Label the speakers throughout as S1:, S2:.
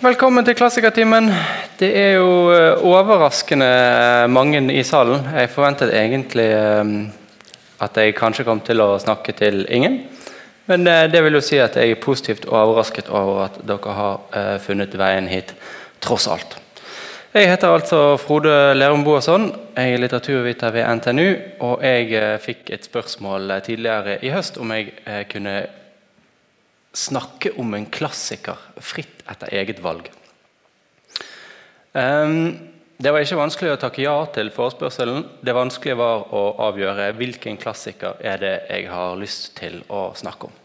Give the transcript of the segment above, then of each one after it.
S1: Velkommen til Klassikertimen. Det er jo eh, overraskende mange i salen. Jeg forventet egentlig eh, at jeg kanskje kom til å snakke til ingen. Men eh, det vil jo si at jeg er positivt overrasket over at dere har funnet veien hit, tross alt. Jeg heter altså Frode Lerum Boasson. Jeg er litteraturviter ved NTNU. Og jeg fikk et spørsmål tidligere i høst om jeg kunne snakke om en klassiker fritt etter eget valg. Um, det var ikke vanskelig å takke ja til forespørselen. Det vanskelige var å avgjøre hvilken klassiker er det jeg har lyst til å snakke om.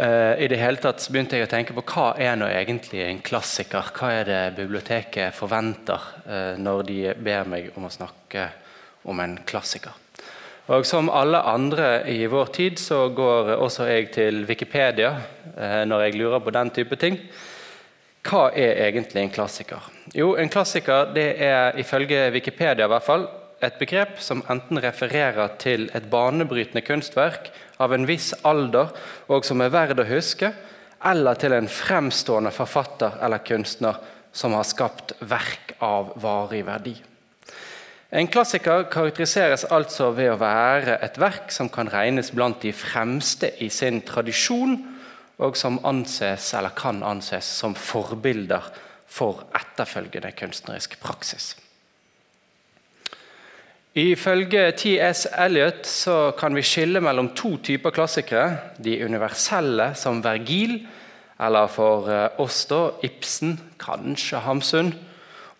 S1: Uh, I det hele tatt begynte jeg å tenke på hva er nå egentlig en klassiker? Hva er det biblioteket forventer uh, når de ber meg om å snakke om en klassiker? Og Som alle andre i vår tid så går også jeg til Wikipedia eh, når jeg lurer på den type ting. Hva er egentlig en klassiker? Jo, En klassiker det er ifølge Wikipedia i hvert fall, et begrep som enten refererer til et banebrytende kunstverk av en viss alder og som er verd å huske, eller til en fremstående forfatter eller kunstner som har skapt verk av varig verdi. En klassiker karakteriseres altså ved å være et verk som kan regnes blant de fremste i sin tradisjon, og som anses, eller kan anses som forbilder for etterfølgende kunstnerisk praksis. Ifølge T.S. Eliot så kan vi skille mellom to typer klassikere. De universelle, som Vergil, eller for eh, oss da Ibsen, kanskje Hamsun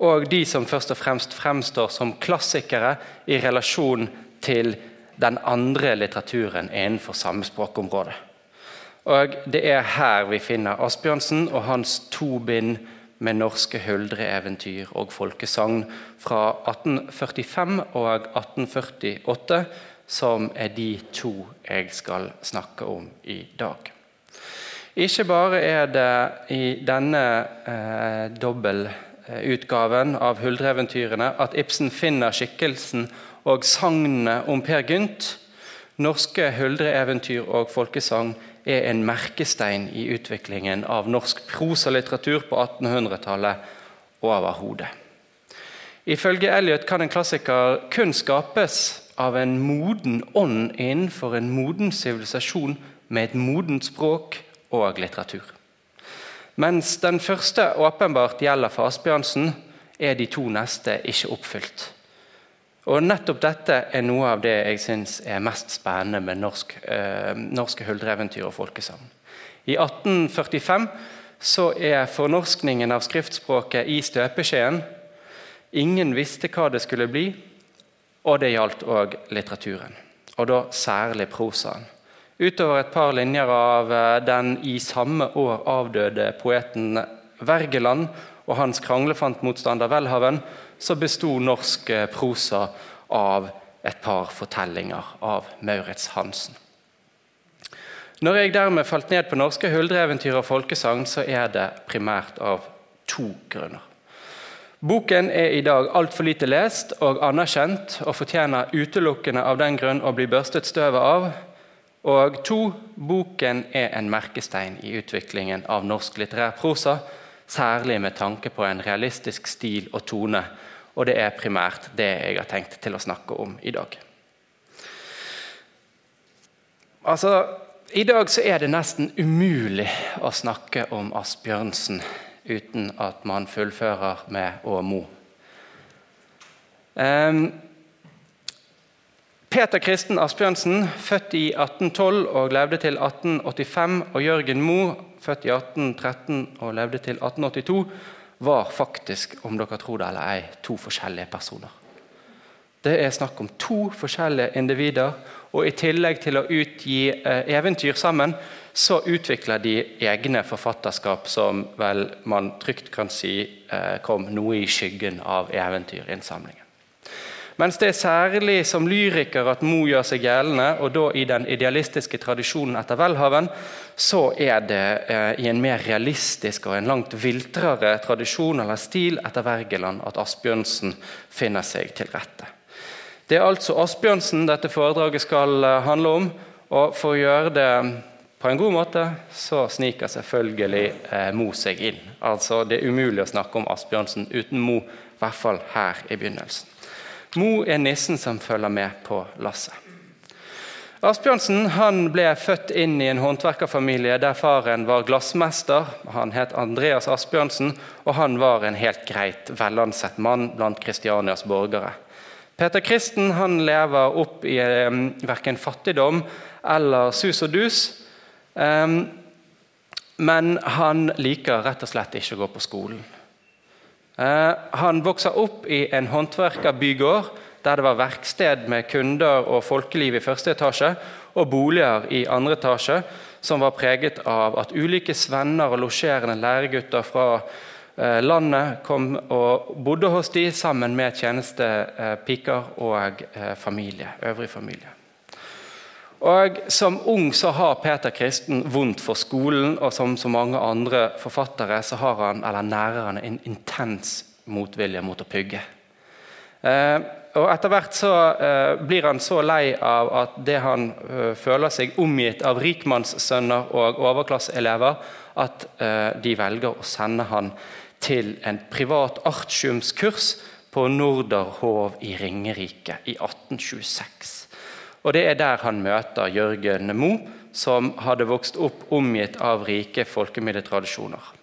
S1: og de som først og fremst fremstår som klassikere i relasjon til den andre litteraturen innenfor samme språkområde. Og Det er her vi finner Asbjørnsen og hans to bind med norske huldreeventyr og folkesagn fra 1845 og 1848, som er de to jeg skal snakke om i dag. Ikke bare er det i denne eh, utgaven av Huldreeventyrene at Ibsen finner skikkelsen og sagnene om Per Gynt. Norske huldreeventyr og folkesagn er en merkestein i utviklingen av norsk prosalitteratur på 1800-tallet overhodet. Ifølge Elliot kan en klassiker kun skapes av en moden ånd innenfor en moden sivilisasjon med et modent språk og litteratur. Mens den første åpenbart gjelder for Asbjørnsen, er de to neste ikke oppfylt. Og Nettopp dette er noe av det jeg syns er mest spennende med norsk, eh, norske huldreeventyr og folkesagn. I 1845 så er fornorskningen av skriftspråket i støpeskjeen. Ingen visste hva det skulle bli, og det gjaldt òg litteraturen. Og da særlig prosaen. Utover et par linjer av eh, den i samme år avdøde poeten Wergeland og hans kranglefantmotstander Welhaven, så besto norsk eh, prosa av et par fortellinger av Maurits Hansen. Når jeg dermed falt ned på norske huldreeventyr og folkesagn, så er det primært av to grunner. Boken er i dag altfor lite lest og anerkjent og fortjener utelukkende av den grunn å bli børstet støvet av. Og to, Boken er en merkestein i utviklingen av norsk litterær prosa, særlig med tanke på en realistisk stil og tone. Og det er primært det jeg har tenkt til å snakke om i dag. Altså, I dag så er det nesten umulig å snakke om Asbjørnsen uten at man fullfører med Å Mo. Um, Peter Kristen Asbjørnsen, født i 1812 og levde til 1885, og Jørgen Moe, født i 1813 og levde til 1882, var faktisk, om dere tror det eller ei, to forskjellige personer. Det er snakk om to forskjellige individer, og i tillegg til å utgi eh, eventyr sammen, så utvikler de egne forfatterskap som vel man trygt kan si eh, kom noe i skyggen av eventyrinnsamlingen. Mens det er særlig som lyriker at Mo gjør seg gjeldende, og da i den idealistiske tradisjonen etter Welhaven, så er det eh, i en mer realistisk og en langt viltrere tradisjon eller stil etter Wergeland at Asbjørnsen finner seg til rette. Det er altså Asbjørnsen dette foredraget skal eh, handle om. og For å gjøre det På en god måte så sniker selvfølgelig eh, Mo seg inn. Altså, Det er umulig å snakke om Asbjørnsen uten Mo, i hvert fall her i begynnelsen. Mo er nissen som følger med på lasset. Asbjørnsen ble født inn i en håndverkerfamilie der faren var glassmester. Han het Andreas Asbjørnsen, og han var en helt greit velansett mann blant Kristianias borgere. Peter Kristen lever opp i eh, verken fattigdom eller sus og dus. Eh, men han liker rett og slett ikke å gå på skolen. Eh, han vokser opp i en håndverkerbygård der det var verksted med kunder og folkeliv i første etasje, og boliger i andre etasje, som var preget av at ulike svenner og losjerende læregutter fra Eh, landet kom og bodde hos de sammen med tjenestepiker og eh, familie, øvrig familie. Og Som ung så har Peter Kristen vondt for skolen, og som så mange andre forfattere så har han, eller nærer han en intens motvilje mot å pugge. Eh, og Etter hvert så eh, blir han så lei av at det han eh, føler seg omgitt av rikmannssønner og overklasseelever, at de velger å sende han til en privat artiumskurs på Norderhov i Ringerike i 1826. Og Det er der han møter Jørgen Moe, som hadde vokst opp omgitt av rike folkemiddeltradisjoner.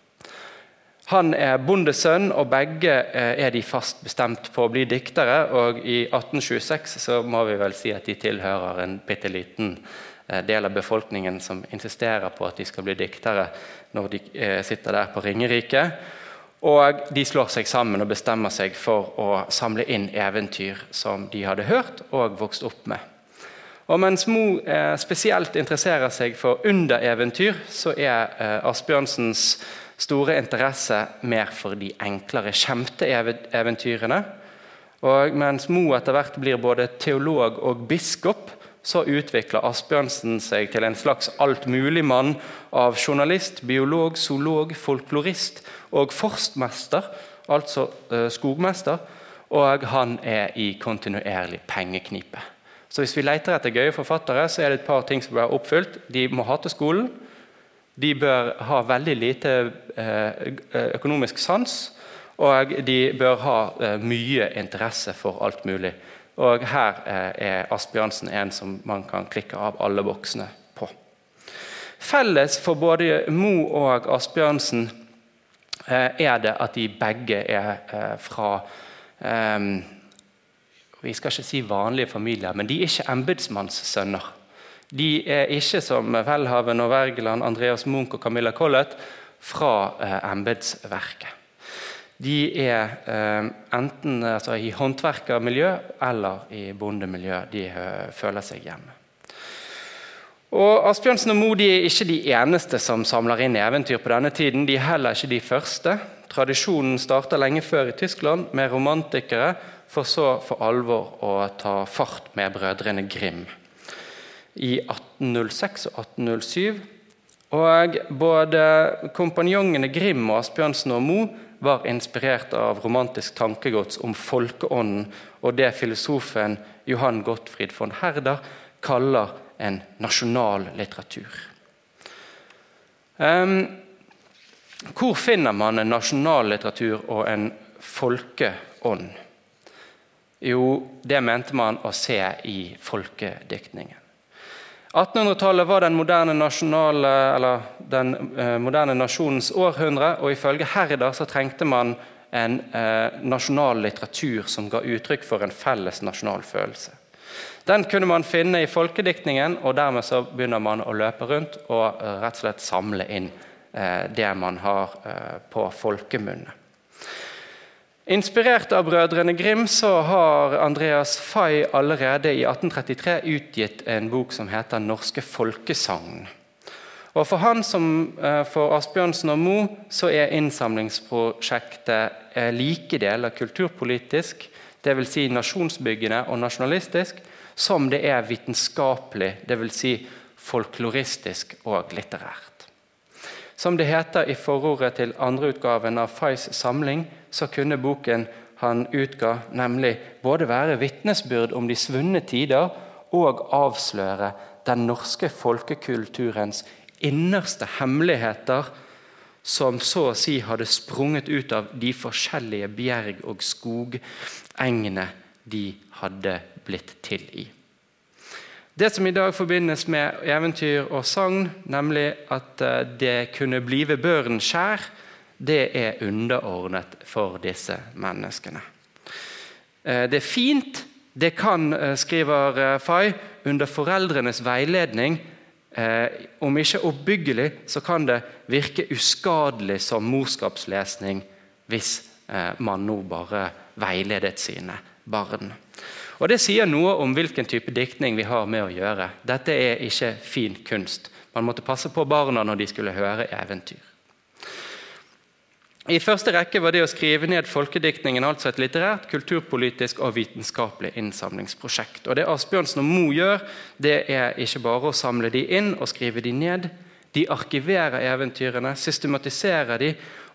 S1: Han er bondesønn, og begge eh, er de fast bestemt på å bli diktere. og I 1826 så må vi vel si at de tilhører en bitte liten eh, del av befolkningen som insisterer på at de skal bli diktere når de eh, sitter der på Ringerike. Og de slår seg sammen og bestemmer seg for å samle inn eventyr som de hadde hørt og vokst opp med. Og Mens Mo eh, spesielt interesserer seg for undereventyr, så er eh, Asbjørnsens store interesse mer for de enklere, kjemte eventyrene. Og mens Mo etter hvert blir både teolog og biskop, så utvikler Asbjørnsen seg til en slags altmuligmann av journalist, biolog, zoolog, folklorist og forstmester, altså eh, skogmester. Og han er i kontinuerlig pengeknipe. Så hvis vi leter etter gøye forfattere, så er det et par ting som bør oppfylt. De må hate skolen. De bør ha veldig lite uh, økonomisk sans. Og de bør ha uh, mye interesse for alt mulig. Og her eh, er Asbjørnsen en som man kan klikke av alle boksene på. Felles for både Mo og Asbjørnsen eh, er det at de begge er eh, fra Vi skal ikke si vanlige familier, men de er ikke embetsmannssønner. De er ikke som Welhaven og Wergeland, Andreas Munch og Camilla Collett fra embetsverket. De er eh, enten altså, i håndverkermiljø eller i bondemiljø. De uh, føler seg hjemme. Og Asbjørnsen og Moe er ikke de eneste som samler inn eventyr på denne tiden. De er heller ikke de første. Tradisjonen starta lenge før i Tyskland med romantikere, for så for alvor å ta fart med brødrene Grim i 1806 og 1807. Og både kompanjongene Grim og Asbjørnsen og Moe var inspirert av romantisk tankegods om folkeånden og det filosofen Johan Gottfried von Herder kaller en nasjonal litteratur. Um, hvor finner man en nasjonal litteratur og en folkeånd? Jo, det mente man å se i folkediktningen. 1800-tallet var den moderne, den eh, moderne, nasjonens århundre, og ifølge Herder så trengte man en eh, nasjonal litteratur som ga uttrykk for en felles nasjonal følelse. Den kunne man finne i folkediktningen, og dermed så begynner man å løpe rundt og eh, rett og slett samle inn det man har på folkemunne. Inspirert av brødrene Grim så har Andreas Fay allerede i 1833 utgitt en bok som heter 'Norske folkesagn'. Og For han som eh, for Asbjørnsen og Mo så er innsamlingsprosjektet eh, like deler kulturpolitisk, dvs. Si nasjonsbyggende og nasjonalistisk, som det er vitenskapelig, dvs. Si folkloristisk og litterært. Som det heter i forordet til andreutgaven av Fays samling, så kunne boken han utga, nemlig både være vitnesbyrd om de svunne tider og avsløre den norske folkekulturens innerste hemmeligheter som så å si hadde sprunget ut av de forskjellige bjerg- og skogengene de hadde blitt til i. Det som i dag forbindes med eventyr og sagn, nemlig at eh, det kunne blive børen skjær, det er underordnet for disse menneskene. Eh, det er fint, det kan, eh, skriver Fay, under foreldrenes veiledning Eh, om ikke oppbyggelig, så kan det virke uskadelig som morskapslesning hvis eh, man nå bare veiledet sine barn. Og Det sier noe om hvilken type diktning vi har med å gjøre. Dette er ikke fin kunst. Man måtte passe på barna når de skulle høre eventyr. I første rekke var det å skrive ned folkediktningen altså et litterært, kulturpolitisk og vitenskapelig innsamlingsprosjekt. Og Det Asbjørnsen og Mo gjør, det er ikke bare å samle de inn og skrive de ned. De arkiverer eventyrene, systematiserer de,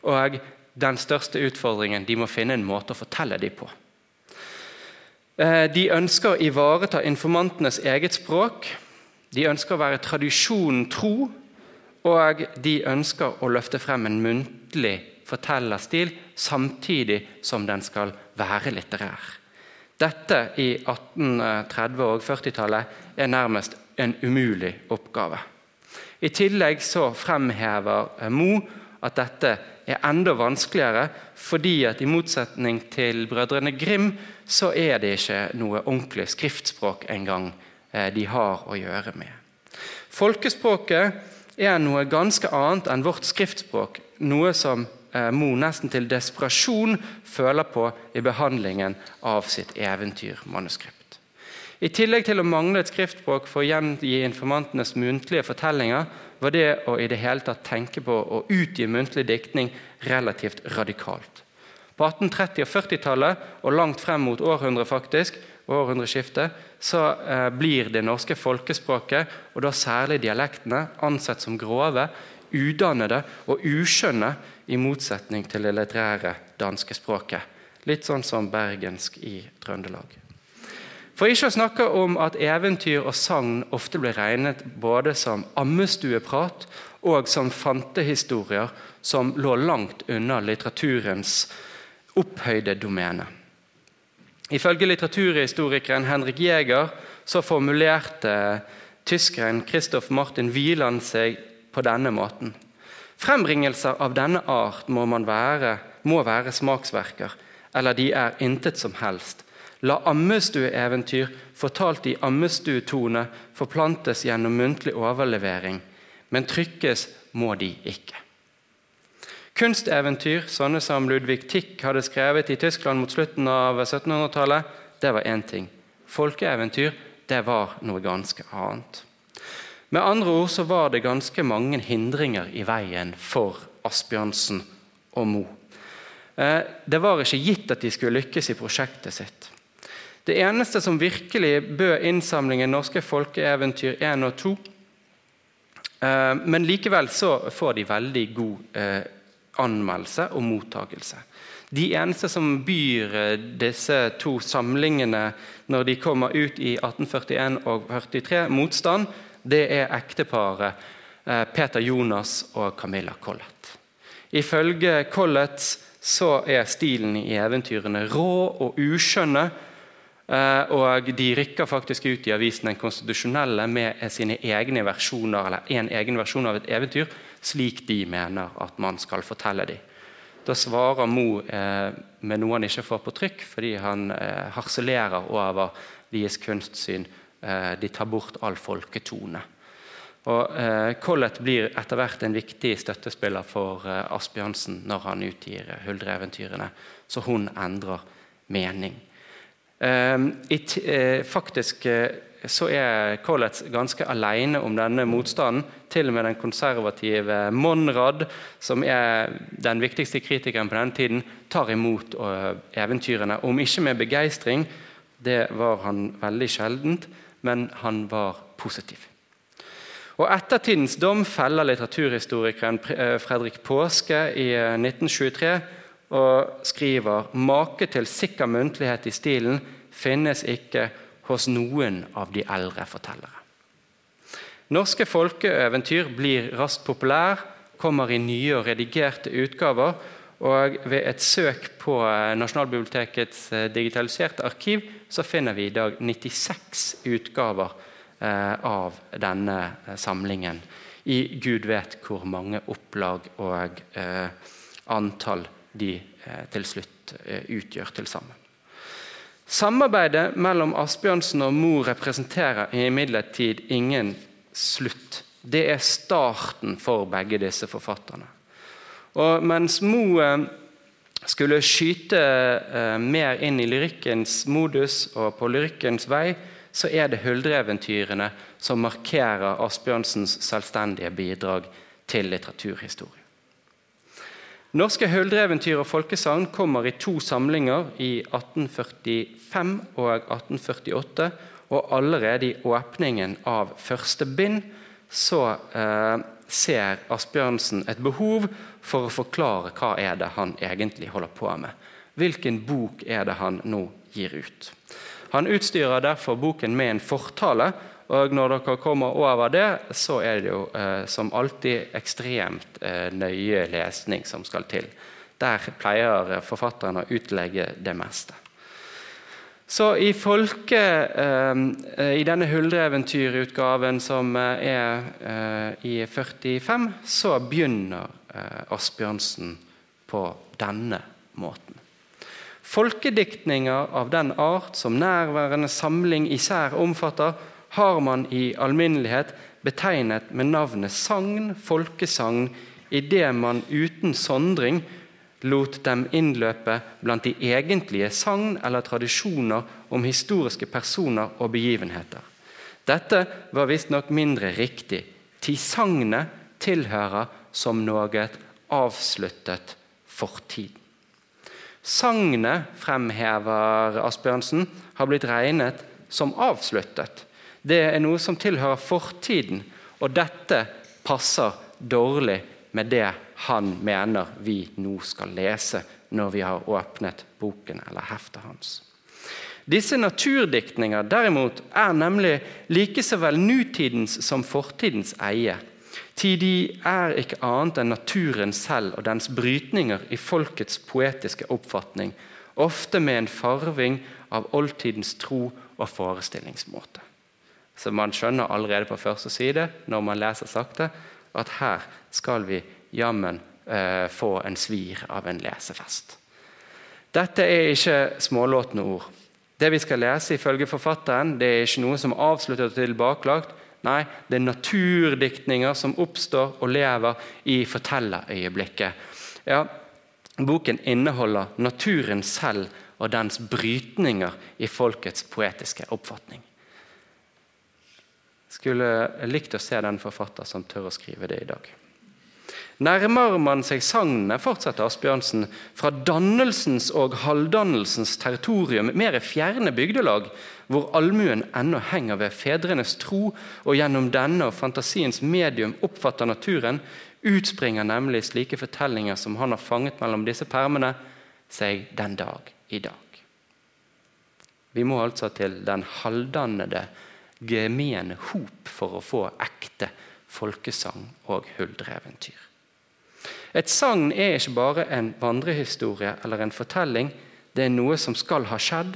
S1: og den største utfordringen de må finne en måte å fortelle de på. Eh, de ønsker å ivareta informantenes eget språk. De ønsker å være tradisjonen tro, og de ønsker å løfte frem en muntlig fortellerstil samtidig som den skal være litterær. Dette i 1830- og 40-tallet er nærmest en umulig oppgave. I tillegg så fremhever Moe Mo at dette er enda vanskeligere fordi at i motsetning til brødrene Grim så er det ikke noe ordentlig skriftspråk engang eh, de har å gjøre med. Folkespråket er noe ganske annet enn vårt skriftspråk, noe som Mo nesten til desperasjon føler på i behandlingen av sitt eventyrmanuskript. I tillegg til å mangle et skriftspråk for å gjengi informantenes muntlige fortellinger, var det å i det hele tatt tenke på å utgi muntlig diktning relativt radikalt. På 1830- og 40-tallet, og langt frem mot århundret faktisk, århundreskiftet, så eh, blir det norske folkespråket, og da særlig dialektene, ansett som grove, udannede og uskjønne i motsetning til det litterære danske språket. Litt sånn som bergensk i Trøndelag. For ikke å snakke om at eventyr og sagn ofte ble regnet både som ammestueprat og som fantehistorier som lå langt unna litteraturens opphøyde domene. Ifølge litteraturhistorikeren Henrik Jæger så formulerte tyskeren Christoph Martin Wieland seg på denne måten. Frembringelser av denne art må, være, må være smaksverker, eller de er intet som helst. La ammestueeventyr fortalt i ammestuetone forplantes gjennom muntlig overlevering, men trykkes må de ikke. Kunsteventyr, sånne som Ludvig Tick hadde skrevet i Tyskland mot slutten av 1700-tallet, det var én ting. Folkeeventyr, det var noe ganske annet. Med andre ord så var det ganske mange hindringer i veien for Asbjørnsen og Mo. Eh, det var ikke gitt at de skulle lykkes i prosjektet sitt. Det eneste som virkelig bød innsamlingen norske folkeeventyr 1 og 2, eh, men likevel så får de veldig god eh, anmeldelse og mottagelse. De eneste som byr disse to samlingene når de kommer ut i 1841 og 43, motstand, det er ekteparet eh, Peter Jonas og Camilla Collett. Ifølge Collett så er stilen i eventyrene rå og uskjønne. Eh, og de rykker faktisk ut i avisen Den konstitusjonelle med sine egne versjoner, eller en egen versjon av et eventyr, slik de mener at man skal fortelle dem. Da svarer Mo eh, med noe han ikke får på trykk, fordi han eh, harselerer over deres kunstsyn de tar bort all folketone. Og eh, Collett blir etter hvert en viktig støttespiller for eh, Asbjørnsen når han utgir eh, Huldreeventyrene, så hun endrer mening. Eh, it, eh, faktisk eh, så er Collett ganske alene om denne motstanden. Til og med den konservative Monrad, som er den viktigste kritikeren på denne tiden, tar imot eventyrene. Om ikke med begeistring, det var han veldig sjeldent, men han var positiv. Og Ettertidens dom feller litteraturhistorikeren eh, Fredrik Påske i 1923 eh, og skriver make til sikker muntlighet i stilen finnes ikke hos noen av de eldre fortellere. Norske folkeeventyr blir raskt populær, kommer i nye og redigerte utgaver. Og ved et søk på eh, Nasjonalbibliotekets digitaliserte arkiv så finner vi i dag 96 utgaver eh, av denne samlingen. I gud vet hvor mange opplag og antall de til slutt utgjør til sammen. Samarbeidet mellom Asbjørnsen og Mo representerer imidlertid ingen slutt. Det er starten for begge disse forfatterne. Og mens Mo eh, skulle skyte eh, mer inn i lyrikkens modus og på lyrikkens vei, så er det huldreeventyrene som markerer Asbjørnsens selvstendige bidrag til litteraturhistorie. Norske huldreeventyr og folkesagn kommer i to samlinger i 1845 og 1848. Og allerede i åpningen av første bind så eh, ser Asbjørnsen et behov for å forklare hva er det han egentlig holder på med. Hvilken bok er det han nå gir ut? Han utstyrer derfor boken med en fortale. Og når dere kommer over det, så er det jo eh, som alltid ekstremt eh, nøye lesning som skal til. Der pleier forfatteren å utlegge det meste. Så i folke, eh, i denne huldreeventyrutgaven som eh, er eh, i 45, så begynner eh, Asbjørnsen på denne måten. Folkediktninger av den art som nærværende samling især omfatter, har man i alminnelighet betegnet med navnet sagn, folkesagn, idet man uten sondring lot dem innløpe blant de egentlige sagn eller tradisjoner om historiske personer og begivenheter. Dette var visstnok mindre riktig. til sagnet tilhører som noe avsluttet fortid. Sagnet, fremhever Asbjørnsen, har blitt regnet som avsluttet. Det er noe som tilhører fortiden, og dette passer dårlig med det han mener vi nå skal lese når vi har åpnet boken eller heftet hans. Disse naturdiktninger derimot er nemlig like så vel nutidens som fortidens eie. Tid de er ikke annet enn naturen selv og dens brytninger i folkets poetiske oppfatning, ofte med en farving av oldtidens tro og forestillingsmåte. Så man skjønner allerede på første side når man leser sakte, at her skal vi jammen eh, få en svir av en lesefest. Dette er ikke smålåtne ord. Det vi skal lese ifølge forfatteren, det er ikke noe som er avsluttet og tilbakelagt. Nei, det er naturdiktninger som oppstår og lever i fortellerøyeblikket. Ja, boken inneholder naturen selv og dens brytninger i folkets poetiske oppfatning. Skulle likt å se den forfatter som tør å skrive det i dag. Nærmer man seg sagnene, fortsetter Asbjørnsen, fra dannelsens og halvdannelsens territorium, mer fjerne bygdelag, hvor allmuen ennå henger ved fedrenes tro og gjennom denne og fantasiens medium oppfatter naturen, utspringer nemlig slike fortellinger som han har fanget mellom disse permene, seg den dag i dag. Vi må altså til den halvdannede gemene hop for å få ekte folkesang og huldreeventyr. Et sagn er ikke bare en vandrehistorie eller en fortelling. Det er noe som skal ha skjedd,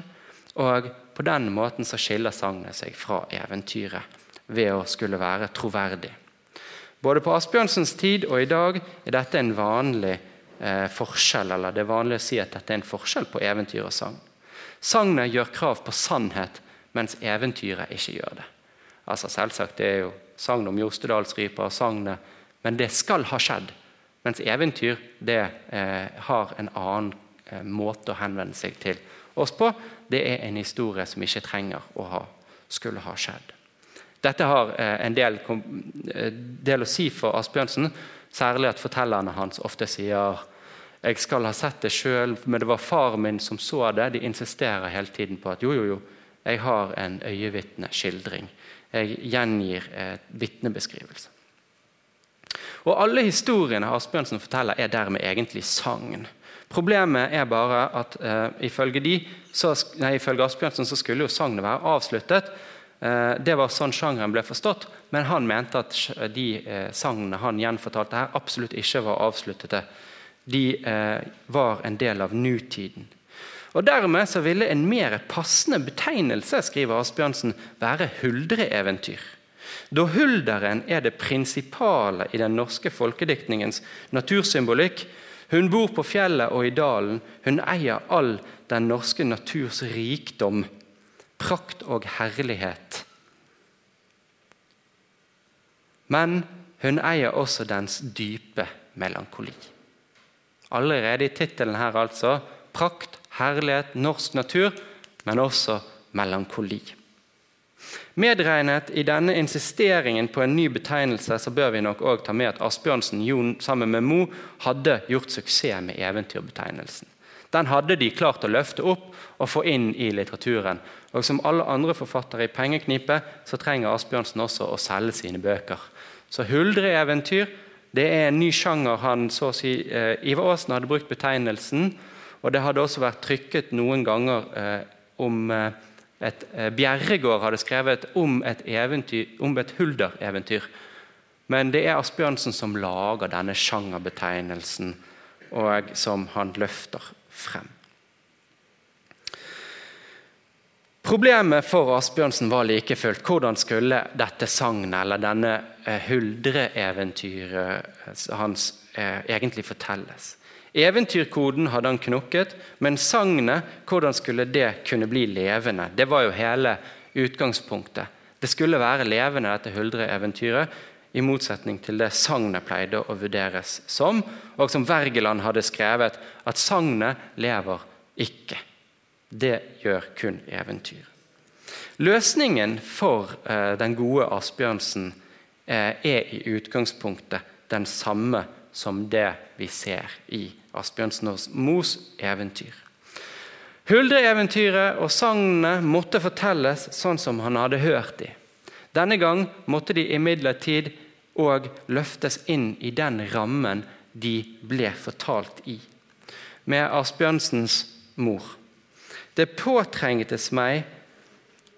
S1: og på den måten så skiller sagnet seg fra eventyret ved å skulle være troverdig. Både på Asbjørnsens tid og i dag er dette en vanlig eh, forskjell, eller det er vanlig å si at dette er en forskjell på eventyr og sagn. Sagnet gjør krav på sannhet, mens eventyret ikke gjør det. Altså Selvsagt det er jo sagn om Jostedalsrypa og sagnet, men det skal ha skjedd. Mens eventyr det eh, har en annen eh, måte å henvende seg til oss på. Det er en historie som ikke trenger å ha, skulle ha skjedd. Dette har eh, en del, kom, del, å si for Asbjørnsen, særlig at fortellerne hans ofte sier jeg skal ha sett det sjøl, men det var far min som så det. De insisterer hele tiden på at jo, jo, jo, jeg har en øyevitneskildring. Jeg gjengir eh, vitnebeskrivelse. Og Alle historiene Asbjørnsen forteller, er dermed egentlig sagn. Problemet er bare at uh, ifølge, de, så, nei, ifølge Asbjørnsen så skulle jo sagnet være avsluttet. Uh, det var sånn sjangeren ble forstått. men han mente at de eh, sangene han gjenfortalte her, absolutt ikke var avsluttede. De var en del av nutiden. Og Dermed så ville en mer passende betegnelse skriver Asbjørnsen, være huldreeventyr. Da hulderen er det prinsipale i den norske folkediktningens natursymbolikk, hun bor på fjellet og i dalen, hun eier all den norske naturs rikdom, prakt og herlighet. Men hun eier også dens dype melankoli. Allerede i tittelen her, altså. Prakt, herlighet, norsk natur, men også melankoli. Medregnet i denne insisteringen på en ny betegnelse så bør vi nok også ta med at Asbjørnsen Jon, sammen med Mo hadde gjort suksess med eventyrbetegnelsen. Den hadde de klart å løfte opp og få inn i litteraturen. Og Som alle andre forfattere i pengeknipe så trenger Asbjørnsen også å selge sine bøker. Så huldreeventyr det er en ny sjanger han så å si, eh, Ivar Aasen hadde brukt betegnelsen. Og det hadde også vært trykket noen ganger eh, om eh, et, eh, Bjerregård hadde skrevet om et, et huldereventyr. Men det er Asbjørnsen som lager denne sjangerbetegnelsen, og som han løfter frem. Problemet for Asbjørnsen var like fullt hvordan skulle dette sagnet, eller denne eh, huldreeventyret eh, hans, egentlig fortelles. Eventyrkoden hadde han knokket, men sagnet, hvordan skulle det kunne bli levende? Det var jo hele utgangspunktet. Det skulle være levende, dette huldreeventyret, i motsetning til det sagnet pleide å vurderes som, og som Wergeland hadde skrevet, at sagnet lever ikke. Det gjør kun eventyr. Løsningen for eh, den gode Asbjørnsen eh, er i utgangspunktet den samme som det vi ser i Asbjørnsen og Mos eventyr. Huldreeventyret og sagnene måtte fortelles sånn som han hadde hørt de. Denne gang måtte de imidlertid òg løftes inn i den rammen de ble fortalt i. Med Asbjørnsens mor. Det påtrengtes meg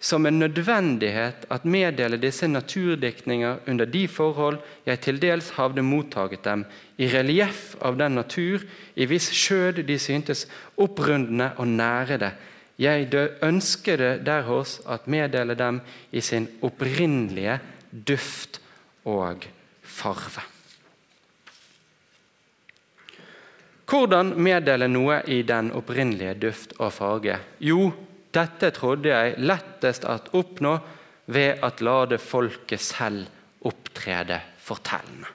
S1: som en nødvendighet at meddele disse naturdiktninger under de forhold jeg til dels havde mottaget dem, i relieff av den natur i viss skjød de syntes opprundende og nære det. Jeg ønskede derhos at meddele dem i sin opprinnelige duft og farve. Hvordan meddele noe i den opprinnelige duft og farge? Jo, dette trodde jeg lettest at oppnå ved at la det folket selv opptrede fortellende.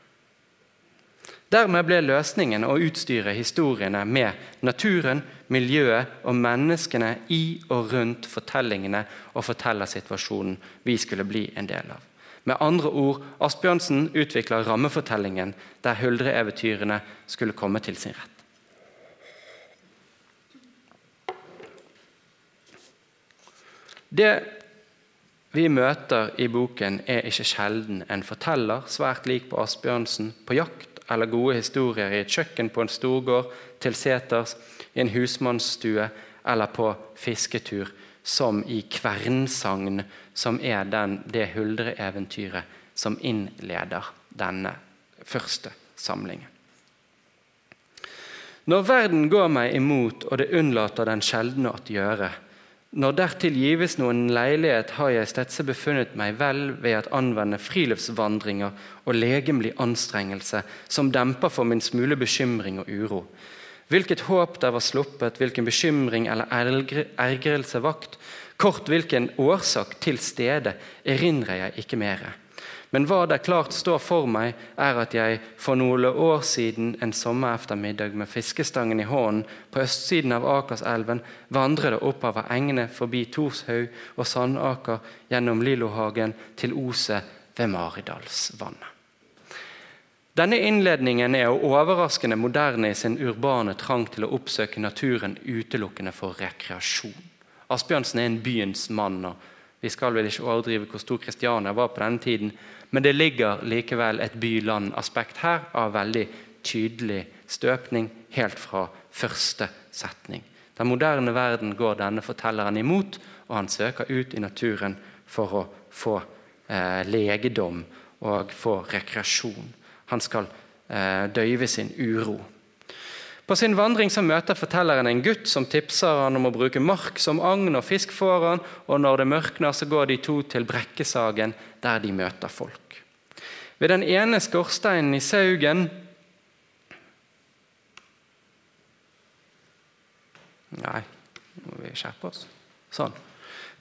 S1: Dermed ble løsningen å utstyre historiene med naturen, miljøet og menneskene i og rundt fortellingene og fortellersituasjonen vi skulle bli en del av. Med andre ord, Asbjørnsen utvikla rammefortellingen der huldreeventyrene skulle komme til sin rett. Det vi møter i boken, er ikke sjelden en forteller, svært lik på Asbjørnsen, på jakt eller gode historier i et kjøkken på en storgård, til seters, i en husmannsstue eller på fisketur, som i Kvernsagn, som er den, det huldreeventyret som innleder denne første samlingen. Når verden går meg imot, og det unnlater den sjeldne at gjøre, når dertil gives noen leilighet, har jeg stedse befunnet meg vel ved at anvende friluftsvandringer og legemlig anstrengelse, som demper for min smule bekymring og uro. Hvilket håp der var sluppet, hvilken bekymring eller ergrelse vakt, kort hvilken årsak til stede, erindrer jeg ikke mere. Men hva det klart står for meg, er at jeg for noen år siden en sommerettermiddag med fiskestangen i hånden på østsiden av Akerselven vandret oppover engene forbi Torshaug og Sandaker gjennom Lillohagen til Oset ved Maridalsvannet. Denne innledningen er overraskende moderne i sin urbane trang til å oppsøke naturen utelukkende for rekreasjon. Asbjørnsen er en byens mann. og Vi skal vel ikke overdrive hvor stor Kristiania var på denne tiden, men det ligger likevel et by-land-aspekt her av veldig tydelig støpning helt fra første setning. Den moderne verden går denne fortelleren imot, og han søker ut i naturen for å få eh, legedom og få rekreasjon. Han skal eh, døyve sin uro. På sin vandring så møter fortelleren en gutt som tipser han om å bruke mark som agn og fisk får han, og når det mørkner, så går de to til Brekkesagen, der de møter folk. Ved den ene skorsteinen i Saugen Nei, nå må vi skjerpe oss. Sånn.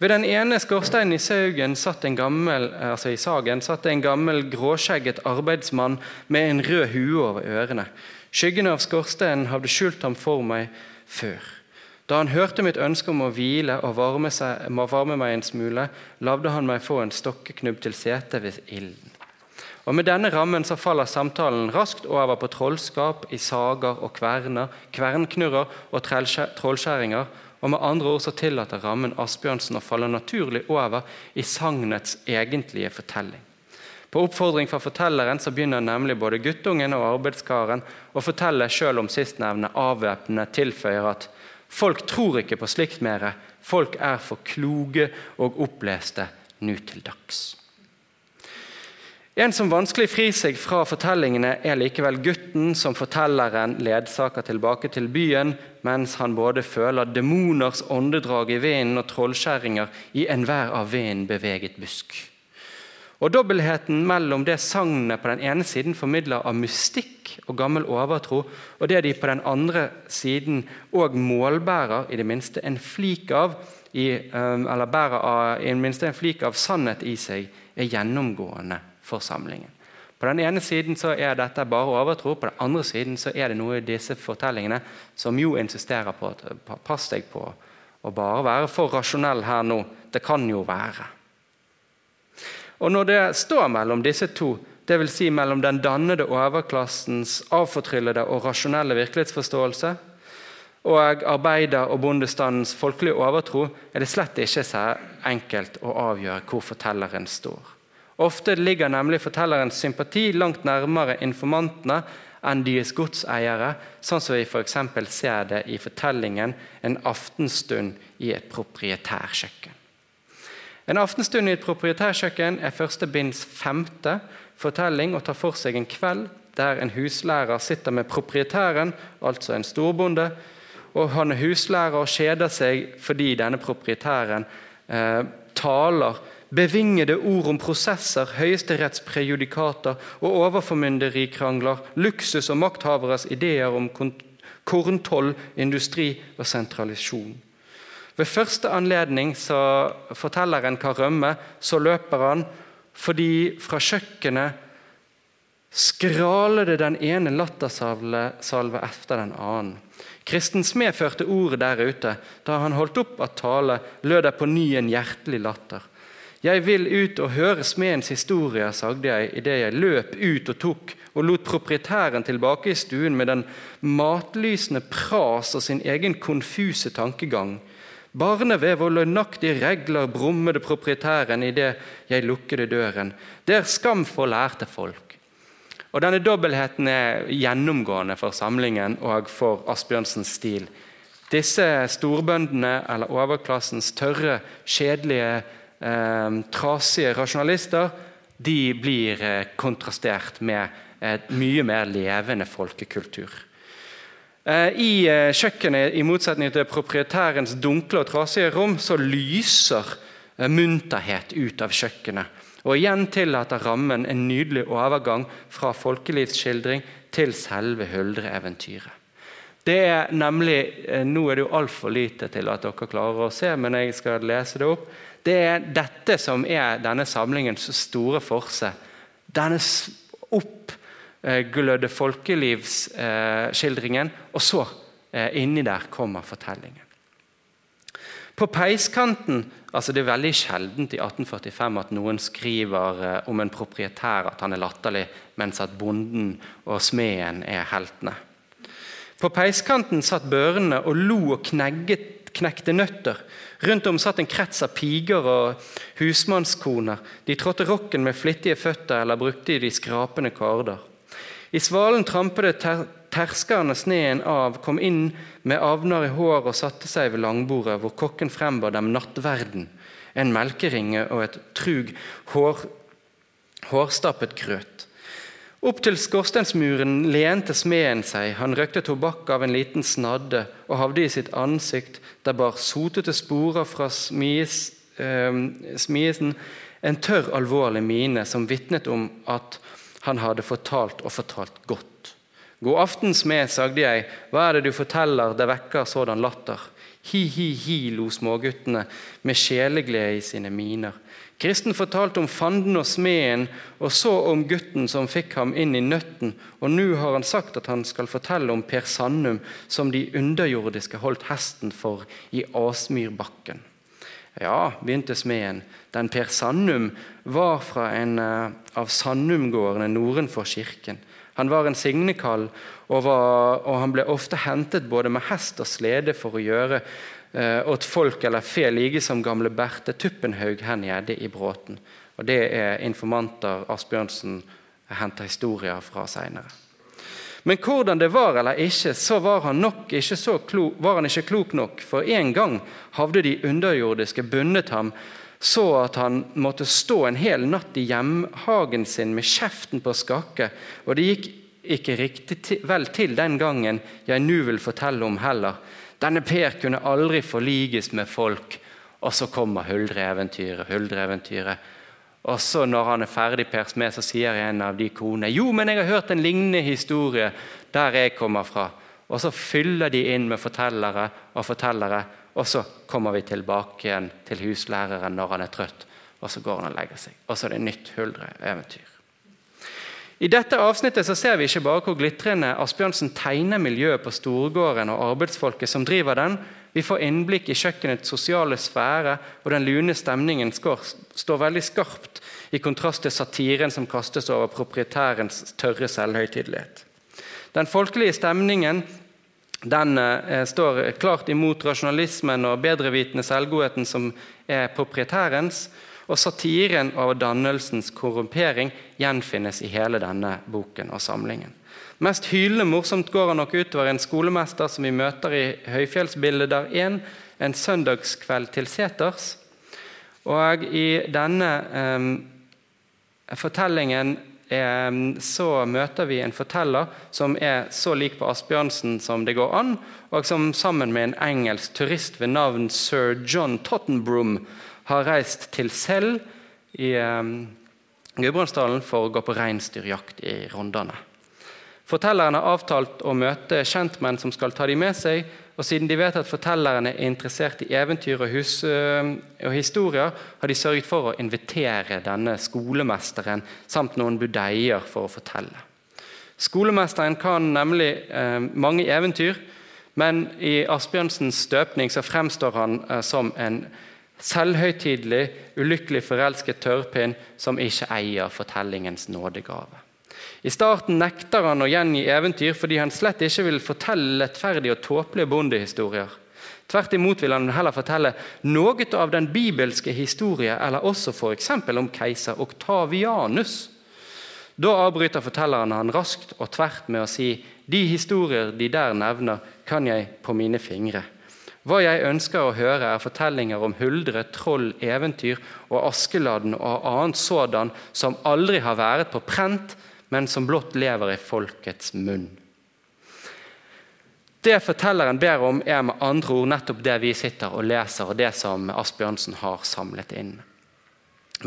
S1: Ved den ene skorsteinen i saugen satt en gammel, altså i sagen satt en gammel gråskjegget arbeidsmann med en rød hue over ørene. Skyggene av skorsteinen hadde skjult ham for meg før. Da han hørte mitt ønske om å hvile og varme, seg, varme meg en smule, lavde han meg få en stokkeknubb til sete ved ilden. Og Med denne rammen så faller samtalen raskt over på trollskap i sager og kverner, kvernknurrer og trollskjæringer, og med andre ord så tillater rammen Asbjørnsen å falle naturlig over i sagnets egentlige fortelling. På oppfordring fra fortelleren så begynner nemlig både guttungen og arbeidskaren å fortelle selv om sistnevnte avvæpnende tilføyer at folk tror ikke på slikt mere, folk er for kloge og oppleste nå til dags. En som vanskelig frir seg fra fortellingene, er likevel gutten som fortelleren ledsager tilbake til byen, mens han både føler demoners åndedrag i vinden og trollskjæringer i enhver av vinden beveget busk. Og Dobbeltheten mellom det sagnet på den ene siden formidler av mystikk og gammel overtro, og det de på den andre siden òg målbærer i det minste en flik av i, um, eller bærer av, i det minste en flik av sannhet i seg, er gjennomgående for samlingen. På den ene siden er dette bare overtro, på den andre siden er det noe i disse fortellingene som jo insisterer på at pass deg på å bare være for rasjonell her nå. Det kan jo være. Og når det står mellom disse to, dvs. Si mellom den dannede overklassens avfortryllede og rasjonelle virkelighetsforståelse og arbeider- og bondestandens folkelige overtro, er det slett ikke så enkelt å avgjøre hvor fortelleren står. Ofte ligger nemlig fortellerens sympati langt nærmere informantene enn deres godseiere, sånn som vi f.eks. ser det i fortellingen 'En aftenstund i et proprietærkjøkken'. En aftenstund i et proprietærkjøkken er første binds femte fortelling og tar for seg en kveld der en huslærer sitter med proprietæren, altså en storbonde. og Han er huslærer og kjeder seg fordi denne proprietæren eh, taler bevingede ord om prosesser, høyesterettsprejudikater og overformynderikrangler, luksus og makthaveres ideer om korntoll, industri og sentralisasjon. Ved første anledning så fortelleren hva rømme, så løper han fordi fra kjøkkenet skraler det den ene lattersalve etter den annen. Kristen Smed førte ordet der ute. Da han holdt opp at tale, lød det på ny en hjertelig latter. Jeg vil ut og høre smedens historie, sagde jeg idet jeg løp ut og tok og lot proprietæren tilbake i stuen med den matlysende pras og sin egen konfuse tankegang. Barnevev og lønnaktige regler brummede proprietæren idet jeg lukkede døren. Det er skam for lærte folk. Og Denne dobbeltheten er gjennomgående for samlingen og for Asbjørnsens stil. Disse storbøndene, eller overklassens tørre, kjedelige, eh, trasige rasjonalister, de blir eh, kontrastert med et mye mer levende folkekultur. Eh, I eh, kjøkkenet, i motsetning til proprietærens dunkle og trasige rom, så lyser eh, munterhet ut av kjøkkenet. Og igjen tillater rammen en nydelig overgang fra folkelivsskildring til selve huldreeventyret. Det er nemlig, Nå er det jo altfor lite til at dere klarer å se, men jeg skal lese det opp. Det er dette som er denne samlingens store forse. Denne opp Eh, glødde folkelivsskildringen, og så eh, inni der kommer fortellingen. På peiskanten altså Det er veldig sjeldent i 1845 at noen skriver eh, om en proprietær at han er latterlig, mens at bonden og smeden er heltene. På peiskanten satt børnene og lo og knegget, knekte nøtter. Rundt om satt en krets av piger og husmannskoner. De trådte rokken med flittige føtter eller brukte de skrapende karder. I svalen trampet ter terskerne sneen av, kom inn med avner i hår og satte seg ved langbordet, hvor kokken frembar dem nattverden. en melkeringe og et trug hår, hårstappet grøt. Opp til skorstensmuren lente smeden seg, han røkte tobakk av en liten snadde og havde i sitt ansikt, der bar sotete sporer fra smies, eh, smiesen, en tørr, alvorlig mine som vitnet om at han hadde fortalt og fortalt godt. God aften, smed, sagde jeg, hva er det du forteller, det vekker sådan latter. Hi, hi, hi, lo småguttene med sjeleglede i sine miner. Kristen fortalte om fanden og smeden, og så om gutten som fikk ham inn i nøtten, og nå har han sagt at han skal fortelle om Per Sannum, som de underjordiske holdt hesten for i Asmyrbakken. Ja, begynte smeden, den Per Sannum var fra en uh, av Sannumgårdene nordenfor kirken. Han var en signekall, og, var, og han ble ofte hentet både med hest og slede for å gjøre Eh, åt folk eller fe like som gamle Berthe Tuppenhaug her nede i Bråten. Og Det er informanter Asbjørnsen henter historier fra seinere. Men hvordan det var eller ikke, så var han, nok ikke, klok, var han ikke klok nok. For en gang havde de underjordiske bundet ham så at han måtte stå en hel natt i hjemhagen sin med kjeften på skakke. Og det gikk ikke riktig vel til den gangen jeg nå vil fortelle om heller. Denne Per kunne aldri forliges med folk. Og så kommer huldreeventyret, huldreeventyret. Og så når han er ferdig, Per Smed, så sier en av de konene jo, men jeg har hørt en lignende historie der jeg kommer fra. Og så fyller de inn med fortellere og fortellere, og så kommer vi tilbake igjen til huslæreren når han er trøtt. Og så går han og legger seg. Og så er det nytt huldreeventyr. I dette avsnittet så ser vi ikke bare hvor glitrende Asbjørnsen tegner miljøet på Storgården og arbeidsfolket som driver den. Vi får innblikk i kjøkkenets sosiale sfære, og den lune stemningen står veldig skarpt i kontrast til satiren som kastes over proprietærens tørre selvhøytidelighet. Den folkelige stemningen den eh, står klart imot rasjonalismen og bedrevitende selvgodheten som er proprietærens. Og satiren av dannelsens korrumpering gjenfinnes i hele denne boken og samlingen. Mest hylende morsomt går han nok utover en skolemester som vi møter i Høyfjellsbildet der 1, en søndagskveld til seters. Og i denne eh, fortellingen så møter vi en forteller som er så lik på Asbjørnsen som det går an, og som sammen med en engelsk turist ved navn sir John Tottenbroom har reist til Sel i Gudbrandsdalen for å gå på reinsdyrjakt i Rondane. Fortelleren har avtalt å møte kjentmenn som skal ta dem med seg. Og Siden de vet at fortelleren er interessert i eventyr og, hus, og historier, har de sørget for å invitere denne skolemesteren samt noen budeier for å fortelle. Skolemesteren kan nemlig eh, mange eventyr, men i Asbjørnsens støpning så fremstår han eh, som en Selvhøytidelig, ulykkelig forelsket tørrpinn som ikke eier fortellingens nådegave. I starten nekter han å gjengi eventyr fordi han slett ikke vil fortelle lettferdige og tåpelige bondehistorier. Tvert imot vil han heller fortelle noe av den bibelske historie, eller også f.eks. om keiser Oktavianus. Da avbryter fortelleren han raskt og tvert med å si de historier de der nevner, kan jeg på mine fingre. Hva jeg ønsker å høre, er fortellinger om huldre, troll, eventyr og Askeladden og annet sådan som aldri har vært på prent, men som blott lever i folkets munn. Det fortelleren ber om, er med andre ord nettopp det vi sitter og leser, og det som Asbjørnsen har samlet inn.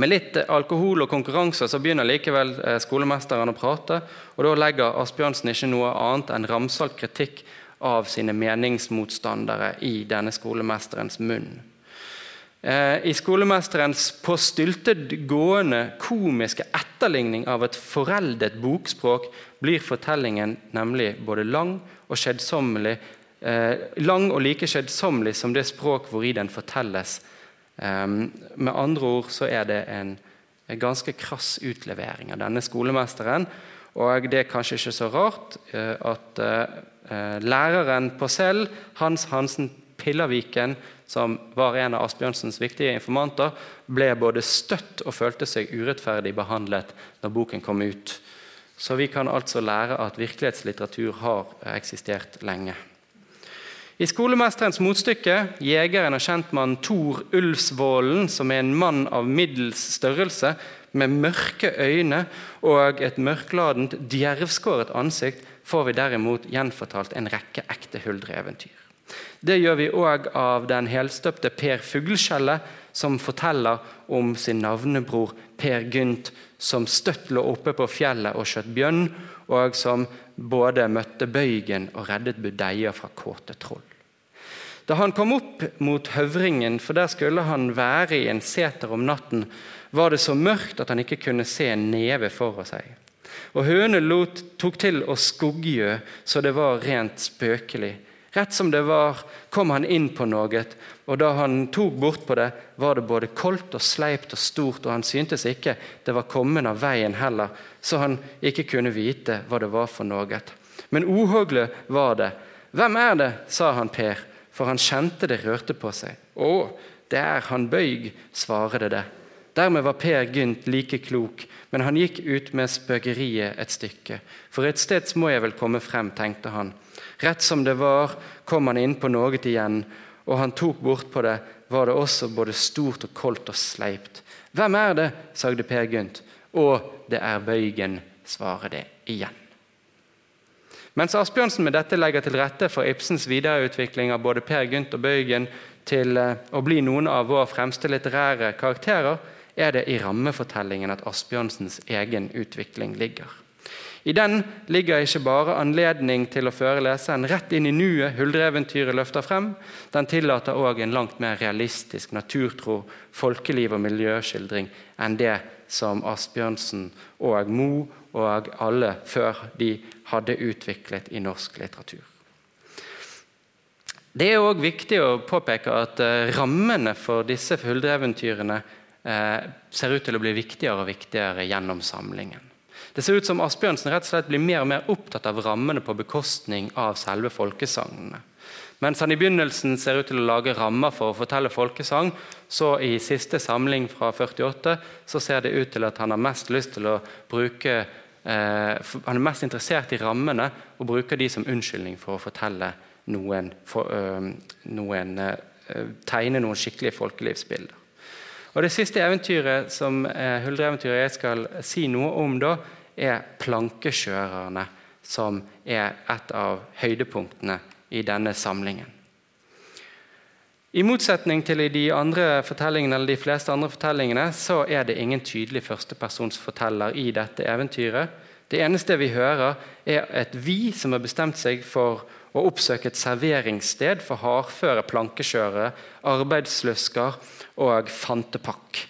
S1: Med litt alkohol og konkurranse så begynner likevel eh, skolemesteren å prate, og da legger Asbjørnsen ikke noe annet enn ramsalt kritikk av sine meningsmotstandere i denne skolemesterens munn. Eh, I skolemesterens på styltet gående komiske etterligning av et foreldet bokspråk blir fortellingen nemlig både lang og skjedsommelig eh, lang og like skjedsommelig som det språk hvori den fortelles. Eh, med andre ord så er det en, ganske krass utlevering av denne skolemesteren. Og det er kanskje ikke så rart at læreren på Sel, Hans Hansen Pillerviken, som var en av Asbjørnsens viktige informanter, ble både støtt og følte seg urettferdig behandlet når boken kom ut. Så vi kan altså lære at virkelighetslitteratur har eksistert lenge. I skolemesterens motstykke, jegeren og kjentmannen Tor Ulvsvålen, som er en mann av middels størrelse, med mørke øyne og et mørkladent, djervskåret ansikt, får vi derimot gjenfortalt en rekke ekte huldreeventyr. Det gjør vi òg av den helstøpte Per Fugleskjellet, som forteller om sin navnebror Per Gynt, som støtt lå oppe på fjellet og skjøt bjørn, og som både møtte Bøygen og reddet budeia fra kåte troll. Da han kom opp mot Høvringen, for der skulle han være i en seter om natten, var det så mørkt at han ikke kunne se en neve for seg. Og høne tok til å skoggjø så det var rent spøkelig. Rett som det var, kom han inn på noe, og da han tok bort på det, var det både koldt og sleipt og stort, og han syntes ikke det var kommet av veien heller, så han ikke kunne vite hva det var for noe. Men uhogle var det. Hvem er det? sa han Per, for han kjente det rørte på seg. Å, det er han Bøyg, svarte det. Dermed var Per Gynt like klok, men han gikk ut med spøkeriet et stykke. For et sted må jeg vel komme frem, tenkte han. Rett som det var, kom han inn på noe igjen, og han tok bort på det, var det også både stort og koldt og sleipt. Hvem er det? sagde Per Gynt. Å, det er Bøygen, svarer det igjen. Mens Asbjørnsen med dette legger til rette for Ibsens videreutvikling av både Per Gynt og Bøygen til eh, å bli noen av våre fremste litterære karakterer, er det i rammefortellingen at Asbjørnsens egen utvikling ligger. I den ligger ikke bare anledning til å føre leseren rett inn i nuet huldreeventyret løfter frem, den tillater òg en langt mer realistisk, naturtro folkeliv- og miljøskildring enn det som Asbjørnsen og Mo og alle før de hadde utviklet i norsk litteratur. Det er òg viktig å påpeke at eh, rammene for disse huldreeventyrene eh, ser ut til å bli viktigere og viktigere gjennom samlingen. Det ser ut som Asbjørnsen rett og slett blir mer og mer opptatt av rammene på bekostning av selve folkesangene. Mens han i begynnelsen ser ut til å lage rammer for å fortelle folkesang, så i siste samling fra 48 så ser det ut til at han har mest lyst til å bruke eh, Han er mest interessert i rammene og bruker de som unnskyldning for å fortelle noen, for, øh, noen øh, Tegne noen skikkelige folkelivsbilder. Og Det siste eventyret som eh, jeg skal si noe om, da, er plankekjørerne, som er et av høydepunktene i denne samlingen. I motsetning til i de, andre fortellingene, eller de fleste andre fortellingene så er det ingen tydelig førstepersonsforteller i dette eventyret. Det eneste vi hører, er et vi som har bestemt seg for å oppsøke et serveringssted for hardføre plankekjørere, arbeidsløsker og fantepakk.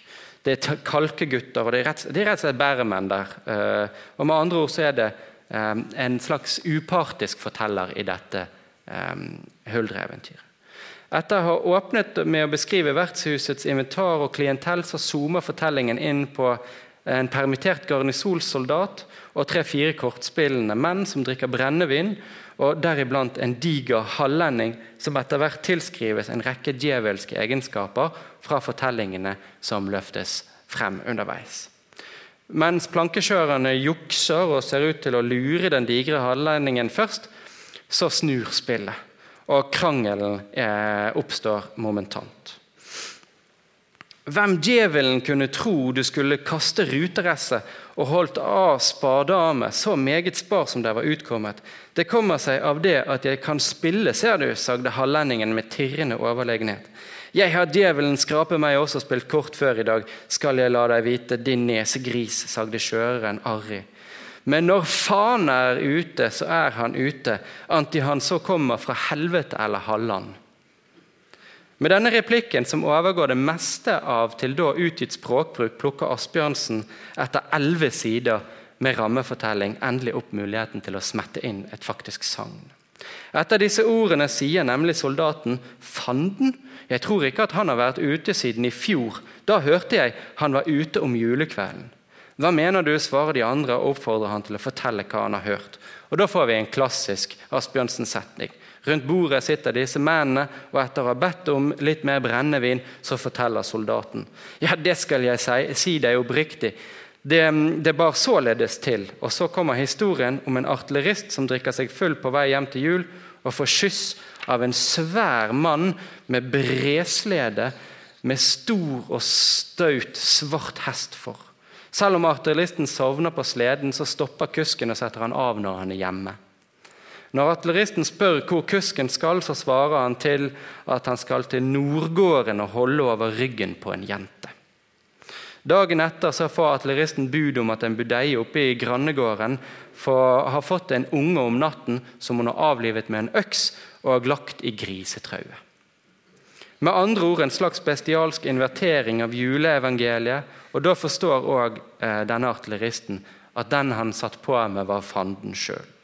S1: Det er kalkegutter, og det er rett, det er rett og slett bæremenn der. Eh, og med andre ord så er det eh, en slags upartisk forteller i dette eh, huldreeventyret. Etter å ha åpnet med å beskrive vertshusets inventar og klientell, så zoomer fortellingen inn på en permittert garnisolsoldat og tre-fire kortspillende menn som drikker brennevin og deriblant en diger hallending som etter hvert tilskrives en rekke djevelske egenskaper fra fortellingene som løftes frem underveis. Mens plankekjørerne jukser og ser ut til å lure den digre hallendingen først, så snur spillet, og krangelen eh, oppstår momentant. Hvem djevelen kunne tro du skulle kaste ruteresset og holdt av spadearmet, så meget spar som det var utkommet. Det kommer seg av det at jeg kan spille, ser du, sagde hallendingen med tirrende overlegenhet. Jeg har djevelen skrape meg også spilt kort før i dag, skal jeg la deg vite, din nesegris, sagde kjøreren arrig. Men når faen er ute, så er han ute, anti han så kommer fra helvete eller halland. Med denne replikken, som overgår det meste av til da utgitt språkbruk, plukker Asbjørnsen etter elleve sider med rammefortelling endelig opp muligheten til å smette inn et faktisk sagn. Etter disse ordene sier nemlig soldaten 'Fanden'. Jeg tror ikke at han har vært ute siden i fjor. Da hørte jeg han var ute om julekvelden. Hva mener du, svarer de andre og oppfordrer han til å fortelle hva han har hørt. Og Da får vi en klassisk Asbjørnsen-setning. Rundt bordet sitter disse mennene, og etter å ha bedt om litt mer brennevin, så forteller soldaten. Ja, det skal jeg si, si deg oppriktig. Det, det bar således til. Og så kommer historien om en artillerist som drikker seg full på vei hjem til jul og får skyss av en svær mann med breslede med stor og staut svart hest for. Selv om artilleristen sovner på sleden, så stopper kusken og setter han av når han er hjemme. Når artilleristen spør hvor kusken skal, så svarer han til at han skal til Nordgården og holde over ryggen på en jente. Dagen etter så får artilleristen bud om at en budeie oppe i grannegården har fått en unge om natten som hun har avlivet med en øks og har lagt i grisetrauet. Med andre ord en slags bestialsk invertering av juleevangeliet. Og da forstår òg eh, denne artilleristen at den han satt på med, var fanden sjøl.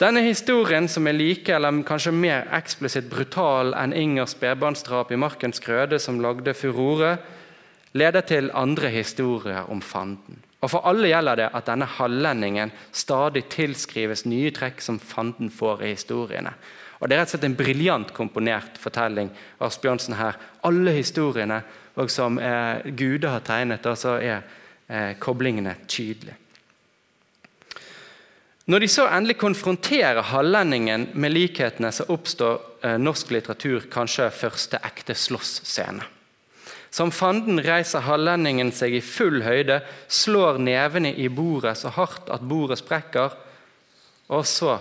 S1: Denne historien, som er like eller kanskje mer eksplisitt brutal enn Ingers spedbarnsdrap i Markens Krøde, som lagde furore, leder til andre historier om fanden. Og For alle gjelder det at denne hallendingen stadig tilskrives nye trekk som fanden får i historiene. Og Det er rett og slett en briljant komponert fortelling av Asbjørnsen her. Alle historiene og som eh, Gude har tegnet, altså er eh, koblingene tydelige. Når de så endelig konfronterer hallendingen med likhetene, så oppstår eh, norsk litteratur kanskje første ekte slåssscene. Som fanden reiser hallendingen seg i full høyde, slår nevene i bordet så hardt at bordet sprekker, og så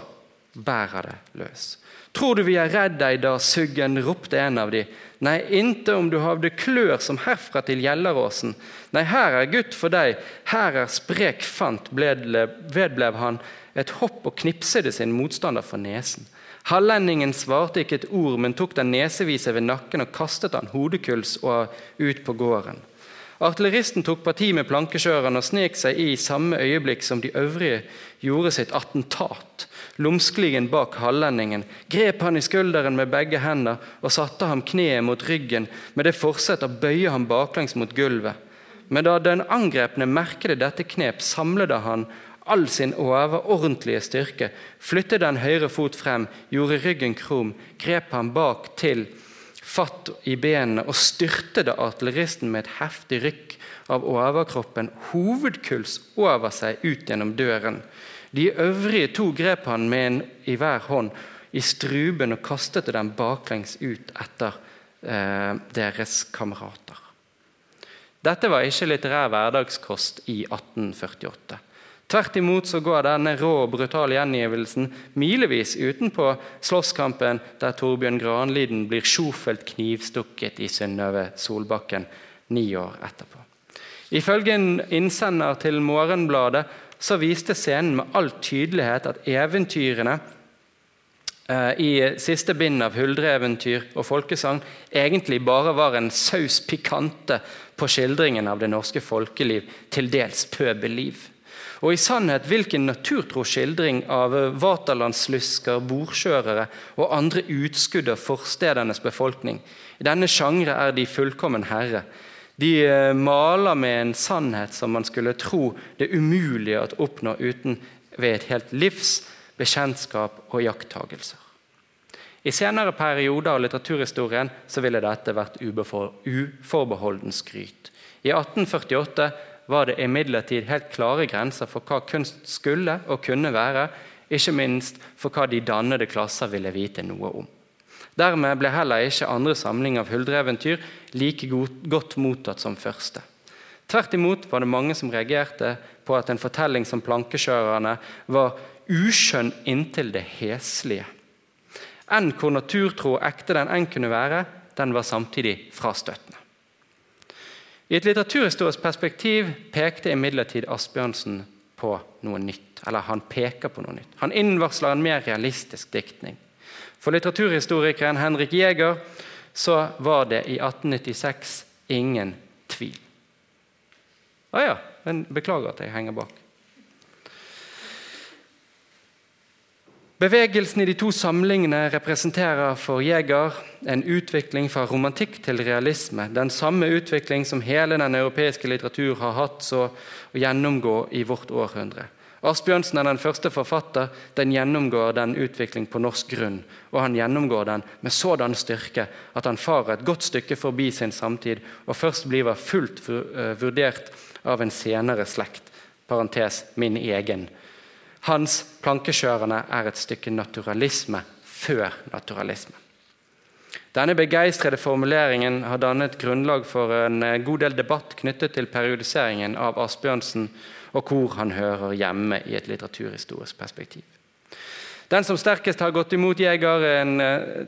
S1: bærer det løs. Tror du vi er redd deg da, Suggen, ropte en av de. Nei, inte om du havde klør som herfra til Gjelleråsen. Nei, her er gutt for deg, her er sprek fant, vedblev han et hopp og knipsede sin motstander for nesen. Hallendingen svarte ikke et ord, men tok den nesevise ved nakken og kastet han hodekuls og ut på gården. Artilleristen tok parti med plankekjøreren og snek seg i samme øyeblikk som de øvrige gjorde sitt attentat. Lumskeligen bak hallendingen, grep han i skulderen med begge hender og satte ham kneet mot ryggen med det forsett å bøye ham baklengs mot gulvet. Men da den angrepne merket dette knep, samlet han all sin overordentlige styrke, flyttet den høyre fot frem, gjorde ryggen krum, grep han bak til fatt i benene og styrtede artilleristen med et heftig rykk av overkroppen, hovedkuls over seg ut gjennom døren. De øvrige to grep han med en i hver hånd i struben og kastet dem baklengs ut etter eh, deres kamerater. Dette var ikke litterær hverdagskost i 1848. Tvert imot så går denne rå og brutale gjengivelsen milevis utenpå slåsskampen der Torbjørn Granliden blir sjofelt knivstukket i Synnøve Solbakken ni år etterpå. Ifølge en innsender til Morgenbladet så viste scenen med all tydelighet at eventyrene eh, i siste bind av huldreeventyr og folkesang egentlig bare var en saus pikante på skildringen av det norske folkeliv, til dels pøbelliv. Og i sannhet hvilken naturtro skildring av vaterlandslusker, bordkjørere og andre utskudd av forstedenes befolkning. I denne sjangre er de fullkommen herre. De eh, maler med en sannhet som man skulle tro det umulige å oppnå uten ved et helt livs bekjentskap og jakttagelser. I senere perioder av litteraturhistorien så ville dette vært uforbeholden skryt. I 1848 var det imidlertid helt klare grenser for hva kunst skulle og kunne være, ikke minst for hva de dannede klasser ville vite noe om. Dermed ble heller ikke andre samling av huldreeventyr like godt mottatt som første. Tvert imot var det mange som reagerte på at en fortelling som 'Plankekjørerne' var uskjønn inntil det heslige. Enn hvor naturtro ekte den enn kunne være, den var samtidig frastøtende. I et litteraturhistorisk perspektiv pekte imidlertid Asbjørnsen på noe nytt. Eller han peker på noe nytt. Han innvarsler en mer realistisk diktning. For litteraturhistorikeren Henrik Jæger så var det i 1896 ingen tvil. Å ah, ja, men beklager at jeg henger bak. Bevegelsen i de to samlingene representerer for Jæger en utvikling fra romantikk til realisme. Den samme utvikling som hele den europeiske litteratur har hatt så å gjennomgå i vårt århundre. Asbjørnsen er den første forfatter. Den gjennomgår den utvikling på norsk grunn. Og han gjennomgår den med sådan styrke at han farer et godt stykke forbi sin samtid og først blir fullt eh, vurdert av en senere slekt. Parentes min egen hans plankekjørende er et stykke naturalisme før naturalisme. Denne begeistrede formuleringen har dannet grunnlag for en eh, god del debatt knyttet til periodiseringen av Asbjørnsen og hvor han hører hjemme i et litteraturhistorisk perspektiv. Den som sterkest har gått imot Jæger, en eh,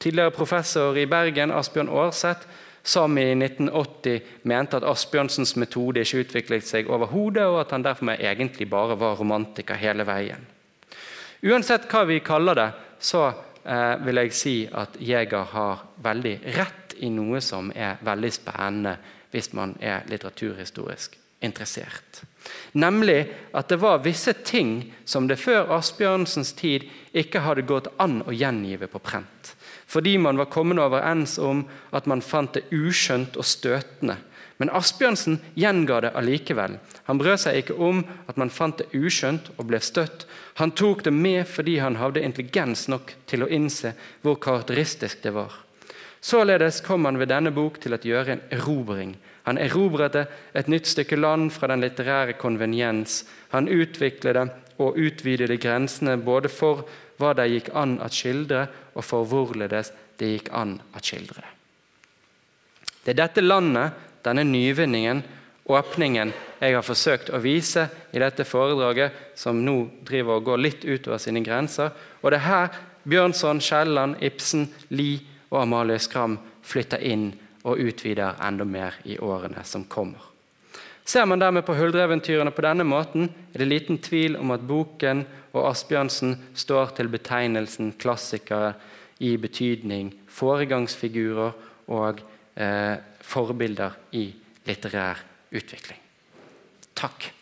S1: tidligere professor i Bergen, Asbjørn Aarseth, som i 1980 mente at Asbjørnsens metode ikke utviklet seg overhodet, og at han derfor egentlig bare var romantiker hele veien. Uansett hva vi kaller det, så eh, vil jeg si at Jæger har veldig rett i noe som er veldig spennende hvis man er litteraturhistorisk interessert. Nemlig at det var visse ting som det før Asbjørnsens tid ikke hadde gått an å gjengive på prent. Fordi man var kommet overens om at man fant det uskjønt og støtende. Men Asbjørnsen gjenga det allikevel. Han brød seg ikke om at man fant det uskjønt og ble støtt. Han tok det med fordi han hadde intelligens nok til å innse hvor karakteristisk det var. Således kom han ved denne bok til å gjøre en erobring han erobret et nytt stykke land fra den litterære konveniens. Han utviklet og utvidet grensene både for hva det gikk an å skildre, og for hvorledes det gikk an å skildre. Det er dette landet, denne nyvinningen, åpningen, jeg har forsøkt å vise i dette foredraget, som nå driver og går litt utover sine grenser. Og det er her Bjørnson, Kielland, Ibsen, Lie og Amalie Skram flytter inn og utvider enda mer i årene som kommer. Ser man dermed på huldreeventyrene på denne måten, er det liten tvil om at boken og Asbjørnsen står til betegnelsen klassikere i betydning foregangsfigurer og eh, forbilder i litterær utvikling. Takk.